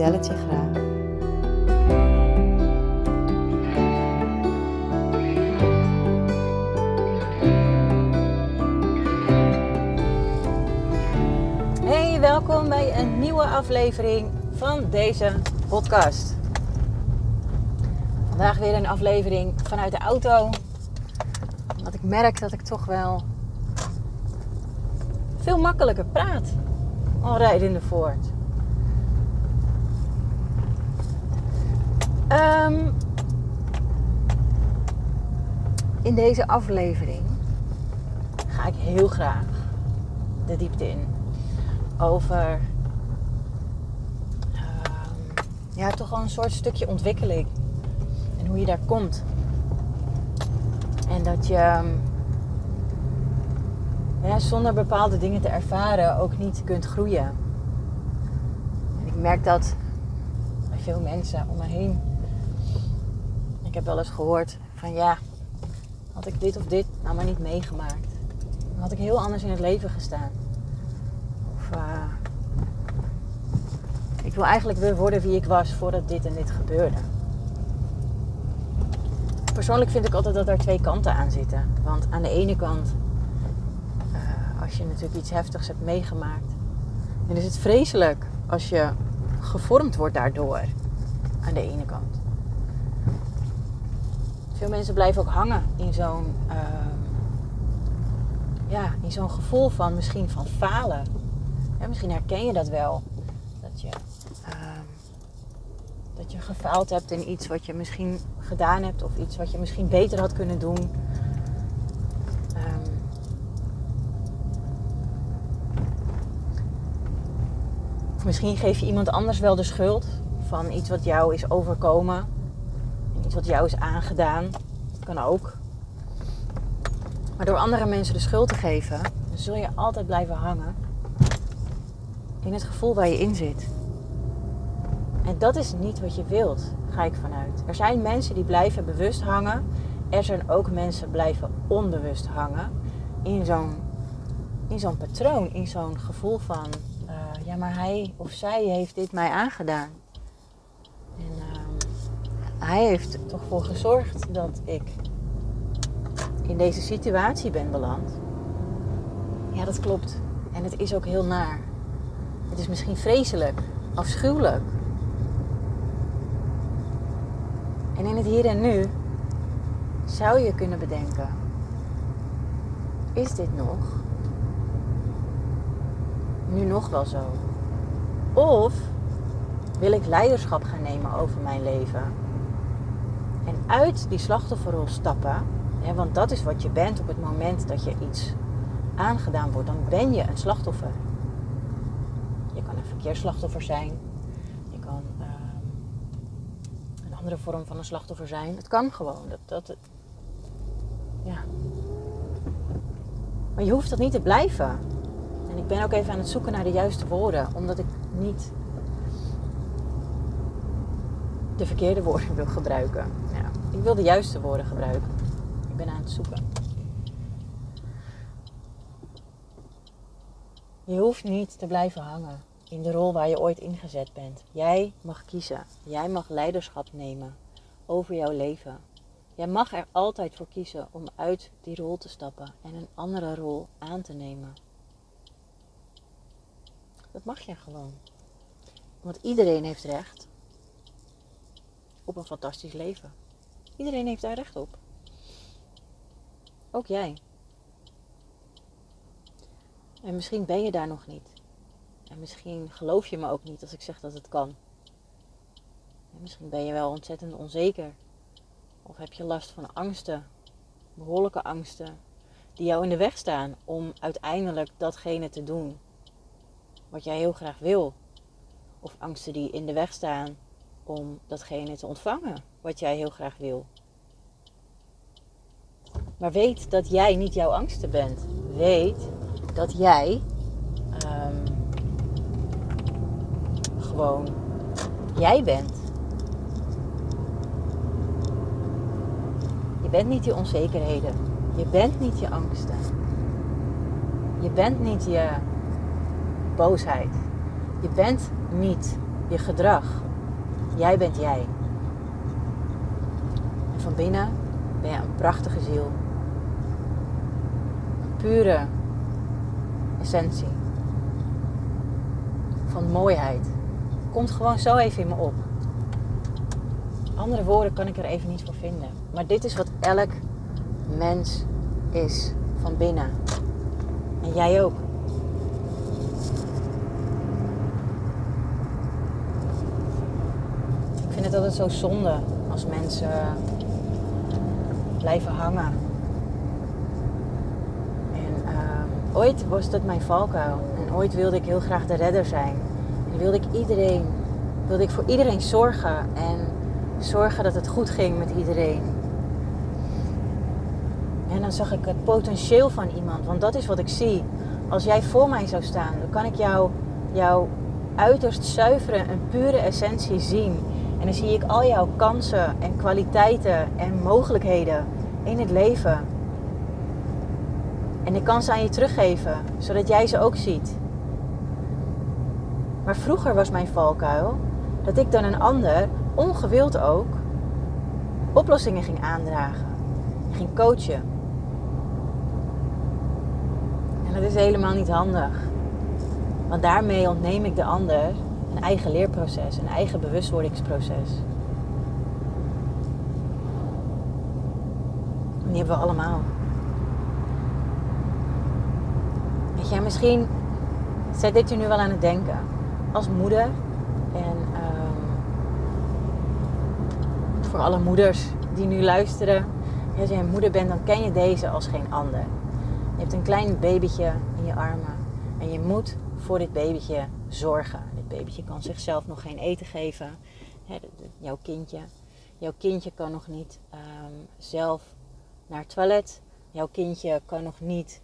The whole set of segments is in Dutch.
vertel graag. Hey, welkom bij een nieuwe aflevering van deze podcast. Vandaag weer een aflevering vanuit de auto. Want ik merk dat ik toch wel veel makkelijker praat al rijdende voort. Um, in deze aflevering ga ik heel graag de diepte in over um, ja, toch wel een soort stukje ontwikkeling en hoe je daar komt. En dat je ja, zonder bepaalde dingen te ervaren ook niet kunt groeien. En ik merk dat bij veel mensen om me heen. Ik heb wel eens gehoord van ja, had ik dit of dit nou maar niet meegemaakt. Dan had ik heel anders in het leven gestaan. Of uh, ik wil eigenlijk weer worden wie ik was voordat dit en dit gebeurde. Persoonlijk vind ik altijd dat er twee kanten aan zitten. Want aan de ene kant, uh, als je natuurlijk iets heftigs hebt meegemaakt, dan is het vreselijk als je gevormd wordt daardoor. Aan de ene kant. Veel mensen blijven ook hangen in zo'n uh, ja, in zo'n gevoel van misschien van falen. Misschien herken je dat wel. Dat je, uh, dat je gefaald hebt in iets wat je misschien gedaan hebt of iets wat je misschien beter had kunnen doen. Um, of misschien geef je iemand anders wel de schuld van iets wat jou is overkomen. Wat jou is aangedaan. Dat kan ook. Maar door andere mensen de schuld te geven, zul je altijd blijven hangen in het gevoel waar je in zit. En dat is niet wat je wilt, ga ik vanuit. Er zijn mensen die blijven bewust hangen. Er zijn ook mensen blijven onbewust hangen in zo'n, in zo'n patroon, in zo'n gevoel van, uh, ja maar hij of zij heeft dit mij aangedaan. Hij heeft er toch voor gezorgd dat ik in deze situatie ben beland. Ja, dat klopt. En het is ook heel naar. Het is misschien vreselijk, afschuwelijk. En in het hier en nu zou je kunnen bedenken: is dit nog? Nu nog wel zo? Of wil ik leiderschap gaan nemen over mijn leven? En uit die slachtofferrol stappen, hè, want dat is wat je bent op het moment dat je iets aangedaan wordt, dan ben je een slachtoffer. Je kan een verkeersslachtoffer zijn, je kan uh, een andere vorm van een slachtoffer zijn. Het kan gewoon. Dat, dat, ja. Maar je hoeft dat niet te blijven. En ik ben ook even aan het zoeken naar de juiste woorden, omdat ik niet de verkeerde woorden wil gebruiken. Ja, ik wil de juiste woorden gebruiken. Ik ben aan het zoeken. Je hoeft niet te blijven hangen in de rol waar je ooit ingezet bent. Jij mag kiezen. Jij mag leiderschap nemen over jouw leven. Jij mag er altijd voor kiezen om uit die rol te stappen en een andere rol aan te nemen. Dat mag je gewoon. Want iedereen heeft recht op een fantastisch leven. Iedereen heeft daar recht op. Ook jij. En misschien ben je daar nog niet. En misschien geloof je me ook niet als ik zeg dat het kan. En misschien ben je wel ontzettend onzeker. Of heb je last van angsten, behoorlijke angsten, die jou in de weg staan om uiteindelijk datgene te doen wat jij heel graag wil. Of angsten die in de weg staan om datgene te ontvangen wat jij heel graag wil. Maar weet dat jij niet jouw angsten bent. Weet dat jij um, gewoon jij bent. Je bent niet je onzekerheden. Je bent niet je angsten. Je bent niet je boosheid. Je bent niet je gedrag. Jij bent jij. En van binnen ben je een prachtige ziel. Pure essentie. Van mooiheid. Komt gewoon zo even in me op. Andere woorden kan ik er even niet voor vinden. Maar dit is wat elk mens is van binnen. En jij ook. Ik vind het zo zonde als mensen blijven hangen. En uh, ooit was dat mijn valkuil. En ooit wilde ik heel graag de redder zijn. En wilde ik iedereen, wilde ik voor iedereen zorgen en zorgen dat het goed ging met iedereen. En dan zag ik het potentieel van iemand, want dat is wat ik zie. Als jij voor mij zou staan, dan kan ik jou, jouw uiterst zuivere en pure essentie zien. En dan zie ik al jouw kansen en kwaliteiten en mogelijkheden in het leven. En ik kan ze aan je teruggeven, zodat jij ze ook ziet. Maar vroeger was mijn valkuil dat ik dan een ander, ongewild ook, oplossingen ging aandragen. Ging coachen. En dat is helemaal niet handig. Want daarmee ontneem ik de ander een eigen leerproces, een eigen bewustwordingsproces. Die hebben we allemaal. Weet je, misschien zet dit u nu wel aan het denken. Als moeder en um, voor alle moeders die nu luisteren. Als je een moeder bent, dan ken je deze als geen ander. Je hebt een klein babytje in je armen en je moet voor dit babytje zorgen. Dit babytje kan zichzelf nog geen eten geven. jouw kindje. Jouw kindje kan nog niet um, zelf naar het toilet. Jouw kindje kan nog niet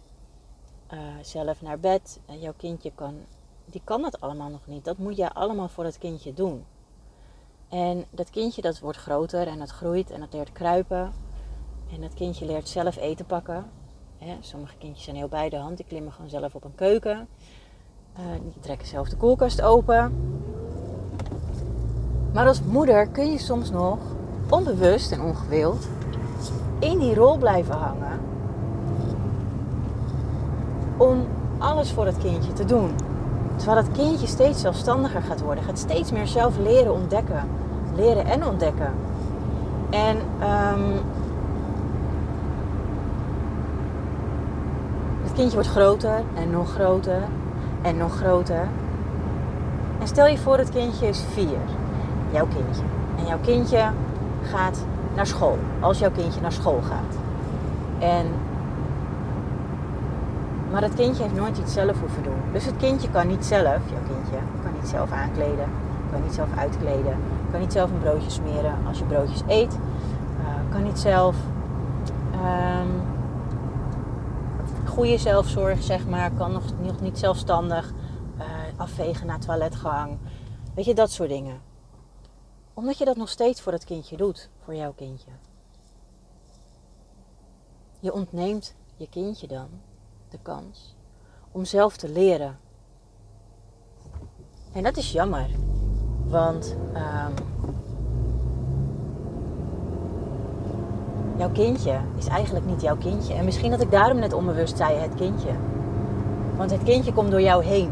uh, zelf naar bed. En jouw kindje kan, die kan dat allemaal nog niet. Dat moet je allemaal voor dat kindje doen. En dat kindje dat wordt groter en dat groeit en dat leert kruipen. En dat kindje leert zelf eten pakken. sommige kindjes zijn heel bij de hand, die klimmen gewoon zelf op een keuken. Uh, die trekken zelf de koelkast open. Maar als moeder kun je soms nog onbewust en ongewild in die rol blijven hangen. Om alles voor het kindje te doen. Terwijl het kindje steeds zelfstandiger gaat worden, gaat steeds meer zelf leren ontdekken. Leren en ontdekken. En um, het kindje wordt groter en nog groter en nog groter. En stel je voor, het kindje is vier. Jouw kindje. En jouw kindje gaat naar school. Als jouw kindje naar school gaat. En, maar het kindje heeft nooit iets zelf hoeven doen. Dus het kindje kan niet zelf, jouw kindje, kan niet zelf aankleden. Kan niet zelf uitkleden. Kan niet zelf een broodje smeren als je broodjes eet. Uh, kan niet zelf um, goede zelfzorg, zeg maar. Kan nog, nog niet zelfstandig uh, afvegen na toiletgang. Weet je, dat soort dingen omdat je dat nog steeds voor het kindje doet, voor jouw kindje. Je ontneemt je kindje dan de kans om zelf te leren. En dat is jammer, want um, jouw kindje is eigenlijk niet jouw kindje. En misschien dat ik daarom net onbewust zei het kindje. Want het kindje komt door jou heen.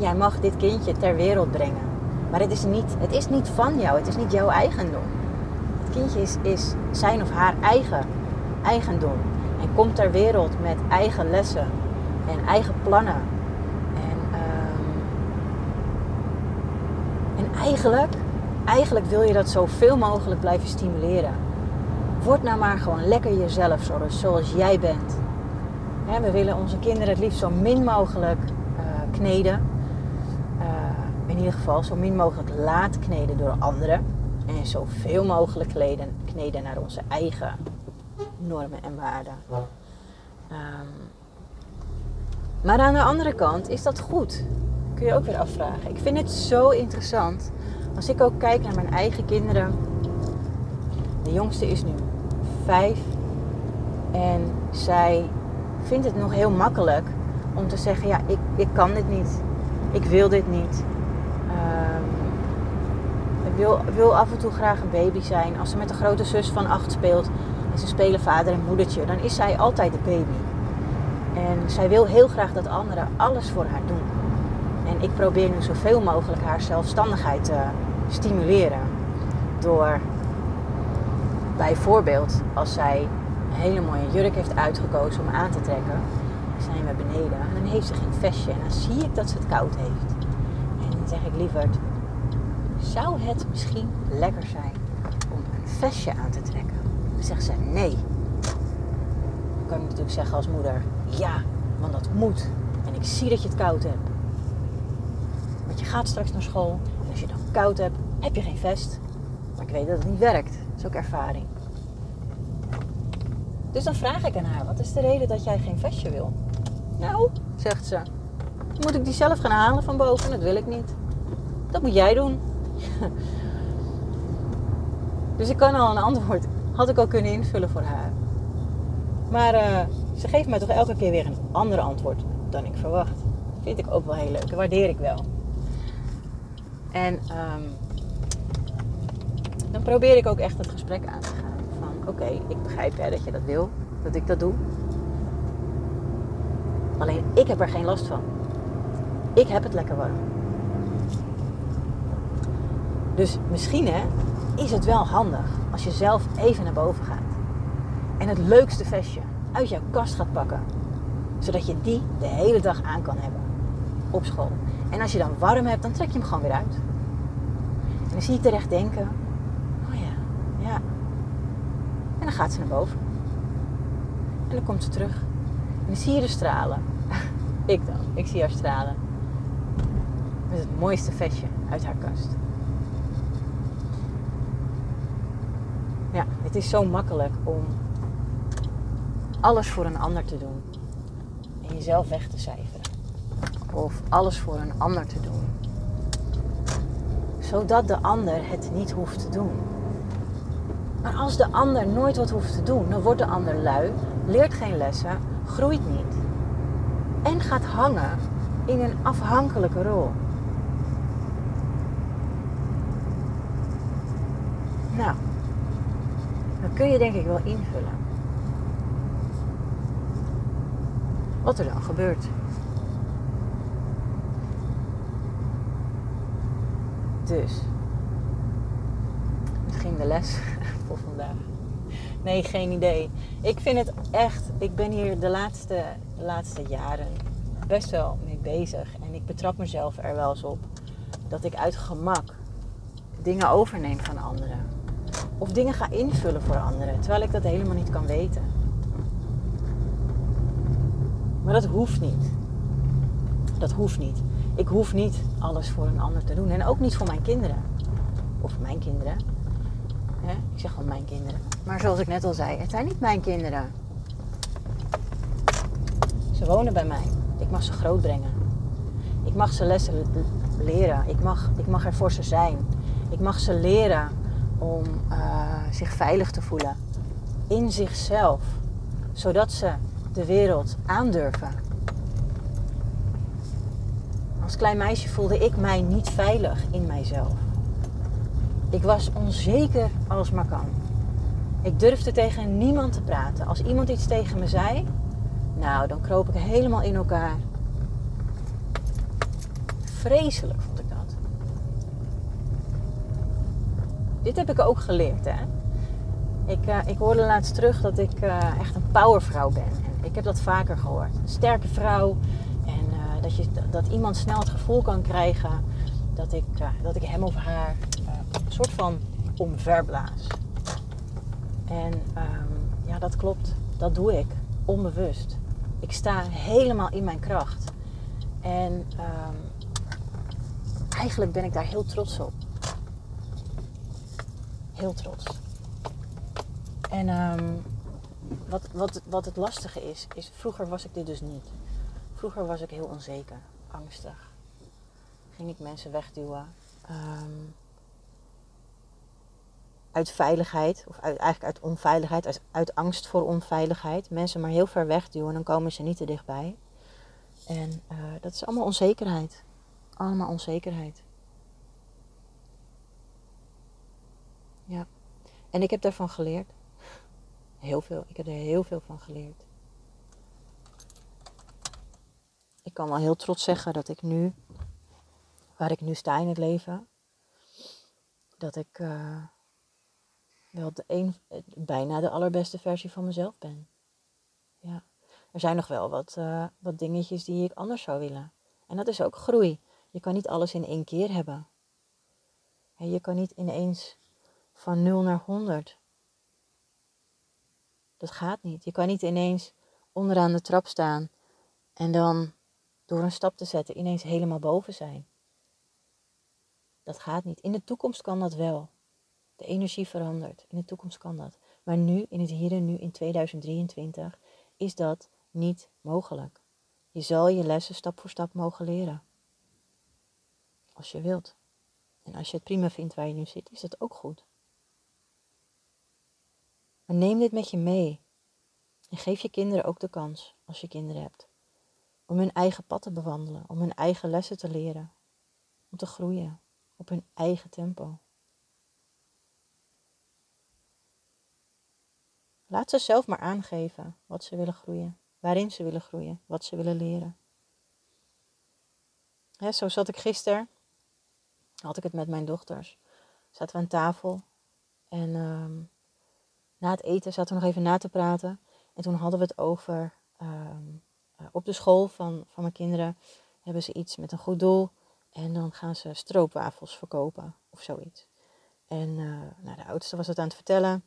jij mag dit kindje ter wereld brengen. Maar het is, niet, het is niet van jou, het is niet jouw eigendom. Het kindje is, is zijn of haar eigen eigendom. En komt ter wereld met eigen lessen en eigen plannen. En, en eigenlijk, eigenlijk wil je dat zoveel mogelijk blijven stimuleren. Word nou maar gewoon lekker jezelf zoals, jij bent. we willen onze kinderen het liefst zo min mogelijk uh, kneden ieder geval zo min mogelijk laat kneden door anderen. En zoveel mogelijk kneden, kneden naar onze eigen normen en waarden. Um, maar aan de andere kant is dat goed. Kun je ook weer afvragen. Ik vind het zo interessant. Als ik ook kijk naar mijn eigen kinderen. De jongste is nu vijf. En zij vindt het nog heel makkelijk om te zeggen: Ja, ik, ik kan dit niet. Ik wil dit niet. Um, ik wil, wil af en toe graag een baby zijn. Als ze met een grote zus van acht speelt en ze spelen vader en moedertje, dan is zij altijd de baby. En zij wil heel graag dat anderen alles voor haar doen. En ik probeer nu zoveel mogelijk haar zelfstandigheid te stimuleren. Door bijvoorbeeld als zij een hele mooie jurk heeft uitgekozen om aan te trekken, zijn we beneden en dan heeft ze geen vestje. En dan zie ik dat ze het koud heeft. En dan zeg ik lieverd, zou het misschien lekker zijn om een vestje aan te trekken? Dan zegt ze nee. Dan kan ik natuurlijk zeggen als moeder, ja, want dat moet. En ik zie dat je het koud hebt. Want je gaat straks naar school. En als je dan koud hebt, heb je geen vest. Maar ik weet dat het niet werkt. Is ervaring. Dus dan vraag ik aan haar: wat is de reden dat jij geen vestje wil? Nou, zegt ze. Moet ik die zelf gaan halen van boven? Dat wil ik niet. Dat moet jij doen. dus ik kan al een antwoord. Had ik al kunnen invullen voor haar. Maar uh, ze geeft mij toch elke keer weer een ander antwoord dan ik verwacht. Vind ik ook wel heel leuk. Dat waardeer ik wel. En um, dan probeer ik ook echt het gesprek aan te gaan. Van oké, ik begrijp hè, dat je dat wil. Dat ik dat doe. Alleen ik heb er geen last van. Ik heb het lekker warm. Dus misschien hè, is het wel handig als je zelf even naar boven gaat. En het leukste vestje uit jouw kast gaat pakken. Zodat je die de hele dag aan kan hebben op school. En als je dan warm hebt, dan trek je hem gewoon weer uit. En dan zie je terecht denken: ja. En dan gaat ze naar boven. En dan komt ze terug. En dan zie je de stralen. ik dan, ik zie haar stralen. Met het mooiste vestje uit haar kast. Ja, het is zo makkelijk om alles voor een ander te doen en jezelf weg te cijferen. Of alles voor een ander te doen. Zodat de ander het niet hoeft te doen. Maar als de ander nooit wat hoeft te doen, dan wordt de ander lui, leert geen lessen, groeit niet. En gaat hangen in een afhankelijke rol. Nou, dan kun je denk ik wel invullen. wat er dan gebeurt. Dus, misschien de les vandaag. Nee, geen idee. Ik vind het echt, ik ben hier de laatste, de laatste jaren best wel mee bezig. En ik betrap mezelf er wel eens op dat ik uit gemak dingen overneem van anderen. Of dingen ga invullen voor anderen, terwijl ik dat helemaal niet kan weten. Maar dat hoeft niet. Dat hoeft niet. Ik hoef niet alles voor een ander te doen. En ook niet voor mijn kinderen. Of mijn kinderen. Ik zeg gewoon mijn kinderen. Maar zoals ik net al zei, het zijn niet mijn kinderen. Ze wonen bij mij. Ik mag ze grootbrengen. Ik mag ze lessen leren. Ik mag, ik mag er voor ze zijn. Ik mag ze leren om uh, zich veilig te voelen. In zichzelf. Zodat ze de wereld aandurven. Als klein meisje voelde ik mij niet veilig in mijzelf. Ik was onzeker als maar kan. Ik durfde tegen niemand te praten. Als iemand iets tegen me zei, nou, dan kroop ik helemaal in elkaar. Vreselijk vond ik dat. Dit heb ik ook geleerd, hè. Ik, uh, ik hoorde laatst terug dat ik uh, echt een powervrouw ben. Ik heb dat vaker gehoord. Een sterke vrouw. En uh, dat, je, dat iemand snel het gevoel kan krijgen dat ik, dat ik hem of haar soort van omverblaas. En um, ja, dat klopt. Dat doe ik. Onbewust. Ik sta helemaal in mijn kracht. En um, eigenlijk ben ik daar heel trots op. Heel trots. En ehm, wat, wat, wat het lastige is, is vroeger was ik dit dus niet. Vroeger was ik heel onzeker, angstig. Ging ik mensen wegduwen. Ehm, uit veiligheid, of uit, eigenlijk uit onveiligheid, uit, uit, angst voor onveiligheid. Mensen maar heel ver wegduwen, dan komen ze niet te dichtbij. En uh, dat is allemaal onzekerheid. Allemaal onzekerheid. Ja. En ik heb daarvan geleerd. Heel veel. Ik heb er heel veel van geleerd. Ik kan wel heel trots zeggen dat ik nu, waar ik nu sta in het leven, dat ik uh, wel de een, bijna de allerbeste versie van mezelf ben. Ja. Er zijn nog wel wat, uh, wat dingetjes die ik anders zou willen. En dat is ook groei. Je kan niet alles in één keer hebben. Je kan niet ineens van 0 naar 100. Dat gaat niet. Je kan niet ineens onderaan de trap staan en dan door een stap te zetten ineens helemaal boven zijn. Dat gaat niet. In de toekomst kan dat wel. De energie verandert. In de toekomst kan dat. Maar nu, in het hier en nu, in 2023, is dat niet mogelijk. Je zal je lessen stap voor stap mogen leren. Als je wilt. En als je het prima vindt waar je nu zit, is dat ook goed. Maar neem dit met je mee. En geef je kinderen ook de kans, als je kinderen hebt, om hun eigen pad te bewandelen, om hun eigen lessen te leren, om te groeien op hun eigen tempo. Laat ze zelf maar aangeven wat ze willen groeien, waarin ze willen groeien, wat ze willen leren. zo zat ik gisteren, had ik het met mijn dochters. Zaten we aan tafel en ehm, na het eten zaten we nog even na te praten. En toen hadden we het over ehm, eh, op de school van, van mijn kinderen hebben ze iets met een goed doel. En dan gaan ze stroopwafels verkopen of zoiets. En uh, nou, de oudste was het aan het vertellen.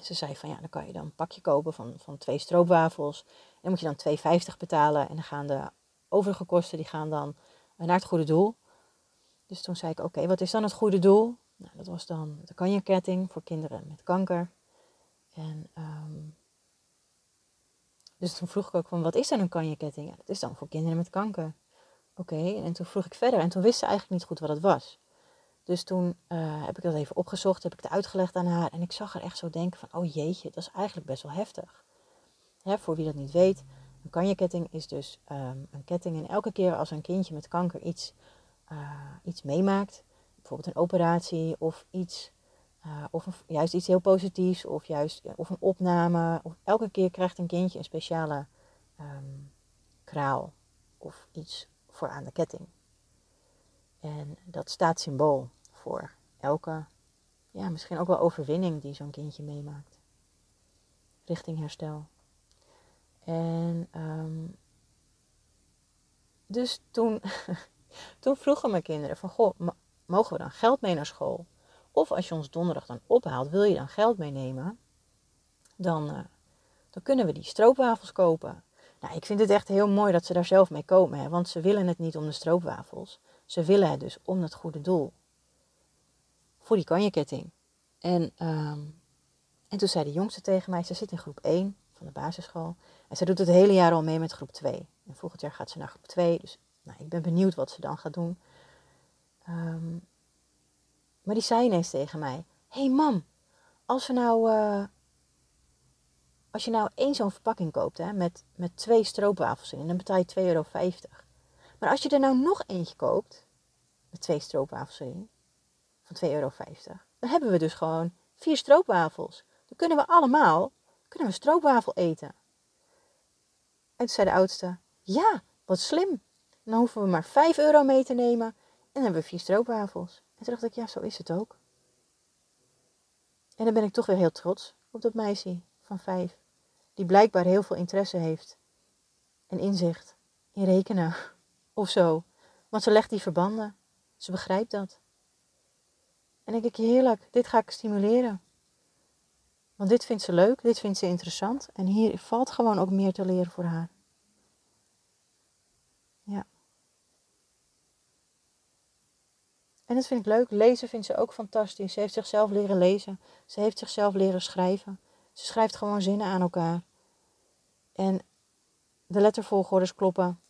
Ze zei van ja, dan kan je dan een pakje kopen van, van twee stroopwafels. En moet je dan 2,50 betalen. En dan gaan de overige kosten die gaan dan naar het goede doel. Dus toen zei ik, oké, wat is dan het goede doel? Nou, dat was dan de kanjerketting voor kinderen met kanker. En um, dus toen vroeg ik ook van, wat is dan een kanjerketting? Ja, dat is dan voor kinderen met kanker. Oké, en toen vroeg ik verder en toen wist ze eigenlijk niet goed wat het was. Dus toen uh, heb ik dat even opgezocht, heb ik het uitgelegd aan haar. En ik zag haar echt zo denken van, oh jeetje, dat is eigenlijk best wel heftig. Hè, voor wie dat niet weet, een kanjerketting is dus um, een ketting. En elke keer als een kindje met kanker iets, uh, iets meemaakt, bijvoorbeeld een operatie of iets, uh, of juist iets heel positiefs, of juist of een opname. Of elke keer krijgt een kindje een speciale um, kraal of iets voor aan de ketting. En dat staat symbool voor elke, ja, misschien ook wel overwinning die zo'n kindje meemaakt. Richting herstel. En um, dus toen, toen vroegen mijn kinderen van, goh, mogen we dan geld mee naar school? Of als je ons donderdag dan ophaalt, wil je dan geld meenemen? Dan, uh, dan kunnen we die stroopwafels kopen. Nou, ik vind het echt heel mooi dat ze daar zelf mee komen. Hè? Want ze willen het niet om de stroopwafels. Ze willen het dus om het goede doel. Voor die kanjeketting. En, um, en toen zei de jongste tegen mij, ze zit in groep 1 van de basisschool. En ze doet het hele jaar al mee met groep 2. En volgend jaar gaat ze naar groep 2. Dus nou, ik ben benieuwd wat ze dan gaat doen. Um, maar die zei ineens tegen mij: Hé hey mam, als we nou. Uh, als je nou één zo'n verpakking koopt hè, met, met twee stroopwafels in, dan betaal je 2,50 euro. Maar als je er nou nog eentje koopt, met twee stroopwafels erin, van 2,50 euro, dan hebben we dus gewoon vier stroopwafels. Dan kunnen we allemaal kunnen we stroopwafel eten. En toen zei de oudste: Ja, wat slim. Dan hoeven we maar 5 euro mee te nemen en dan hebben we vier stroopwafels. En toen dacht ik, ja, zo is het ook. En dan ben ik toch weer heel trots op dat meisje van vijf. Die blijkbaar heel veel interesse heeft. En inzicht in rekenen of zo. Want ze legt die verbanden. Ze begrijpt dat. En denk ik, heerlijk, dit ga ik stimuleren. Want dit vindt ze leuk, dit vindt ze interessant. En hier valt gewoon ook meer te leren voor haar. Ja. En dat vind ik leuk. Lezen vindt ze ook fantastisch. Ze heeft zichzelf leren lezen. Ze heeft zichzelf leren schrijven. Ze schrijft gewoon zinnen aan elkaar. En de lettervolgordes kloppen.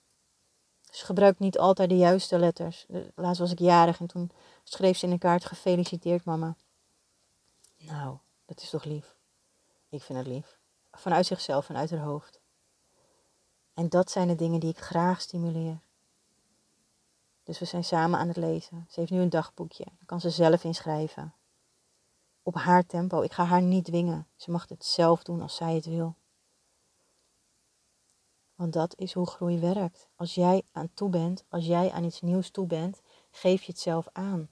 Ze gebruikt niet altijd de juiste letters. Laatst was ik jarig en toen schreef ze in een kaart: Gefeliciteerd, mama. Nou, dat is toch lief? Ik vind het lief. Vanuit zichzelf, vanuit haar hoofd. En dat zijn de dingen die ik graag stimuleer. Dus we zijn samen aan het lezen. Ze heeft nu een dagboekje. Daar kan ze zelf inschrijven. Op haar tempo. Ik ga haar niet dwingen. Ze mag het zelf doen als zij het wil. Want dat is hoe groei werkt. Als jij aan toe bent, als jij aan iets nieuws toe bent, geef je het zelf aan.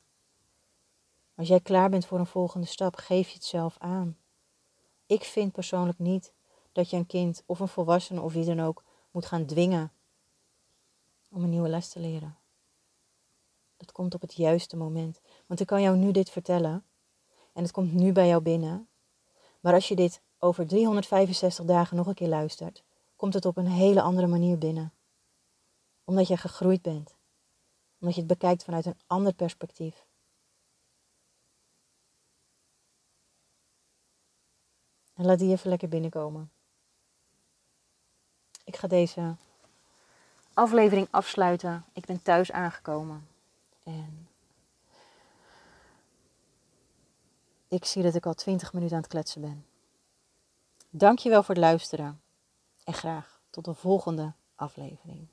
Als jij klaar bent voor een volgende stap, geef je het zelf aan. Ik vind persoonlijk niet dat je een kind of een volwassene of wie dan ook moet gaan dwingen om een nieuwe les te leren. Dat komt op het juiste moment. Want ik kan jou nu dit vertellen en het komt nu bij jou binnen. Maar als je dit over 365 dagen nog een keer luistert, komt het op een hele andere manier binnen. Omdat je gegroeid bent. Omdat je het bekijkt vanuit een ander perspectief. En laat die even lekker binnenkomen. Ik ga deze aflevering afsluiten. Ik ben thuis aangekomen. En ik zie dat ik al 20 minuten aan het kletsen ben. Dankjewel voor het luisteren. En graag tot de volgende aflevering.